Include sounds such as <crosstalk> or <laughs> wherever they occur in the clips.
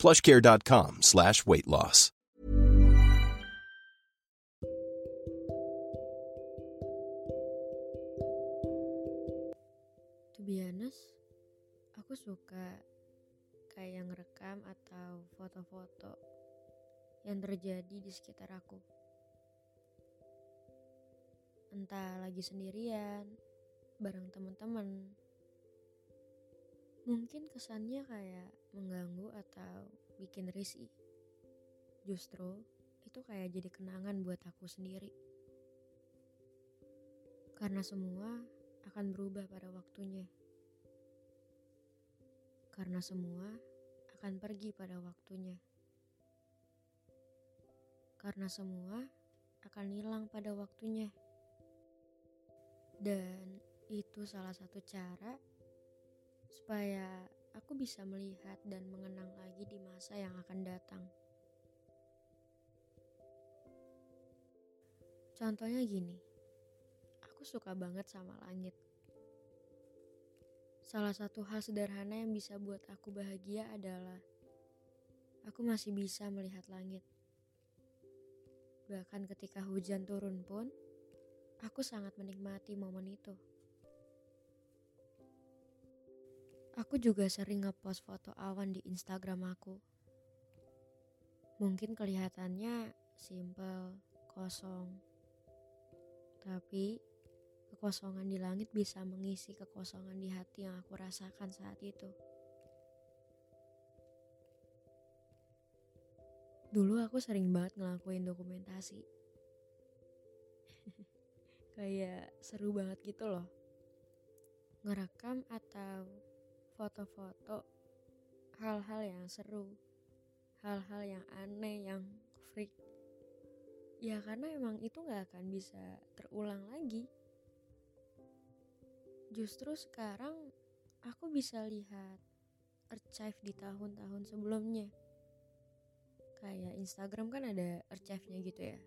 plushcare.com slash weight loss. To be honest, aku suka kayak ngerekam atau foto-foto yang terjadi di sekitar aku. Entah lagi sendirian, bareng teman-teman. Mungkin kesannya kayak mengganggu atau bikin risih. Justru itu kayak jadi kenangan buat aku sendiri. Karena semua akan berubah pada waktunya. Karena semua akan pergi pada waktunya. Karena semua akan hilang pada waktunya. Dan itu salah satu cara supaya aku bisa melihat dan mengenang lagi di masa yang akan datang. Contohnya gini, aku suka banget sama langit. Salah satu hal sederhana yang bisa buat aku bahagia adalah aku masih bisa melihat langit. Bahkan ketika hujan turun pun, aku sangat menikmati momen itu. Aku juga sering ngepost foto awan di Instagram aku. Mungkin kelihatannya simple, kosong. Tapi kekosongan di langit bisa mengisi kekosongan di hati yang aku rasakan saat itu. Dulu aku sering banget ngelakuin dokumentasi. <laughs> Kayak seru banget gitu loh. Ngerekam atau foto-foto hal-hal yang seru, hal-hal yang aneh, yang freak. Ya karena emang itu gak akan bisa terulang lagi. Justru sekarang aku bisa lihat archive di tahun-tahun sebelumnya. Kayak Instagram kan ada archive-nya gitu ya.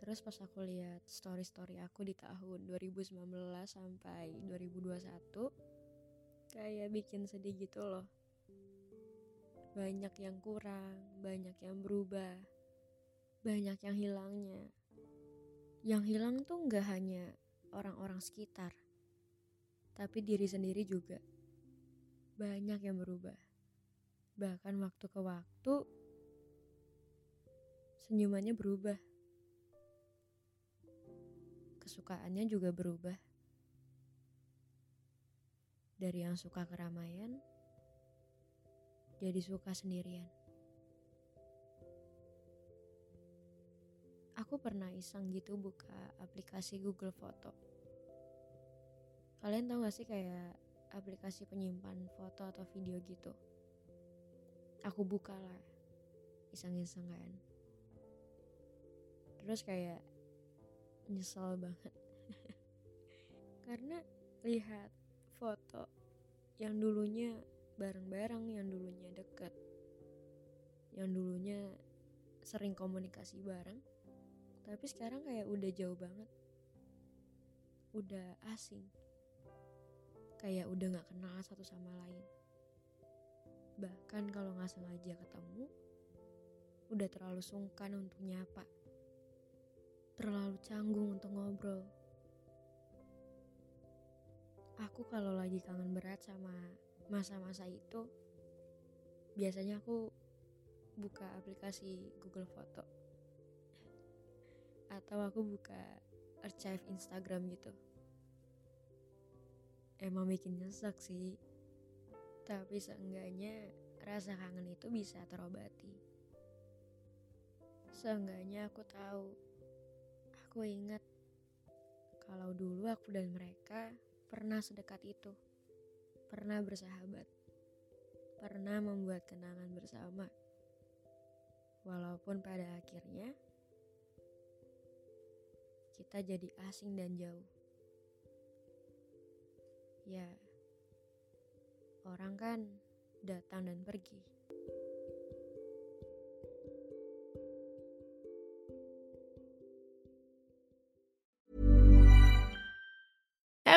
Terus pas aku lihat story-story aku di tahun 2019 sampai 2021, kayak bikin sedih gitu loh. Banyak yang kurang, banyak yang berubah, banyak yang hilangnya. Yang hilang tuh nggak hanya orang-orang sekitar, tapi diri sendiri juga. Banyak yang berubah. Bahkan waktu ke waktu, senyumannya berubah. Kesukaannya juga berubah dari yang suka keramaian jadi suka sendirian. Aku pernah iseng gitu buka aplikasi Google Foto. Kalian tahu gak sih kayak aplikasi penyimpan foto atau video gitu? Aku buka lah, iseng-iseng kan. Terus kayak nyesel banget. <laughs> Karena lihat foto yang dulunya bareng-bareng, yang dulunya deket, yang dulunya sering komunikasi bareng, tapi sekarang kayak udah jauh banget, udah asing, kayak udah gak kenal satu sama lain. Bahkan kalau gak sengaja ketemu, udah terlalu sungkan untuk nyapa, terlalu canggung untuk ngobrol aku kalau lagi kangen berat sama masa-masa itu biasanya aku buka aplikasi Google Foto. Atau aku buka archive Instagram gitu. Emang bikin nyesek sih. Tapi seenggaknya rasa kangen itu bisa terobati. Seenggaknya aku tahu aku ingat kalau dulu aku dan mereka pernah sedekat itu, pernah bersahabat, pernah membuat kenangan bersama. Walaupun pada akhirnya kita jadi asing dan jauh. Ya, orang kan datang dan pergi.